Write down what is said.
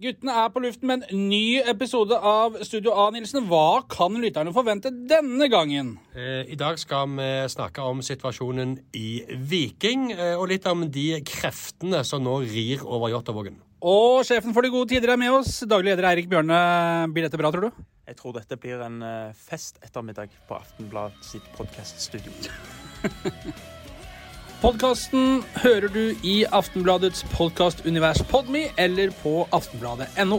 Guttene er på luften med en ny episode av Studio A. Nilsen. Hva kan lytterne forvente denne gangen? Eh, I dag skal vi snakke om situasjonen i Viking, eh, og litt om de kreftene som nå rir over Jåttåvågen. Og sjefen for de gode tider er med oss. Daglig leder Eirik Bjørne. Blir dette bra, tror du? Jeg tror dette blir en eh, fest ettermiddag på Aftenblad sitt podkaststudio. Podkasten hører du i Aftenbladets podkastunivers Podme eller på aftenbladet.no.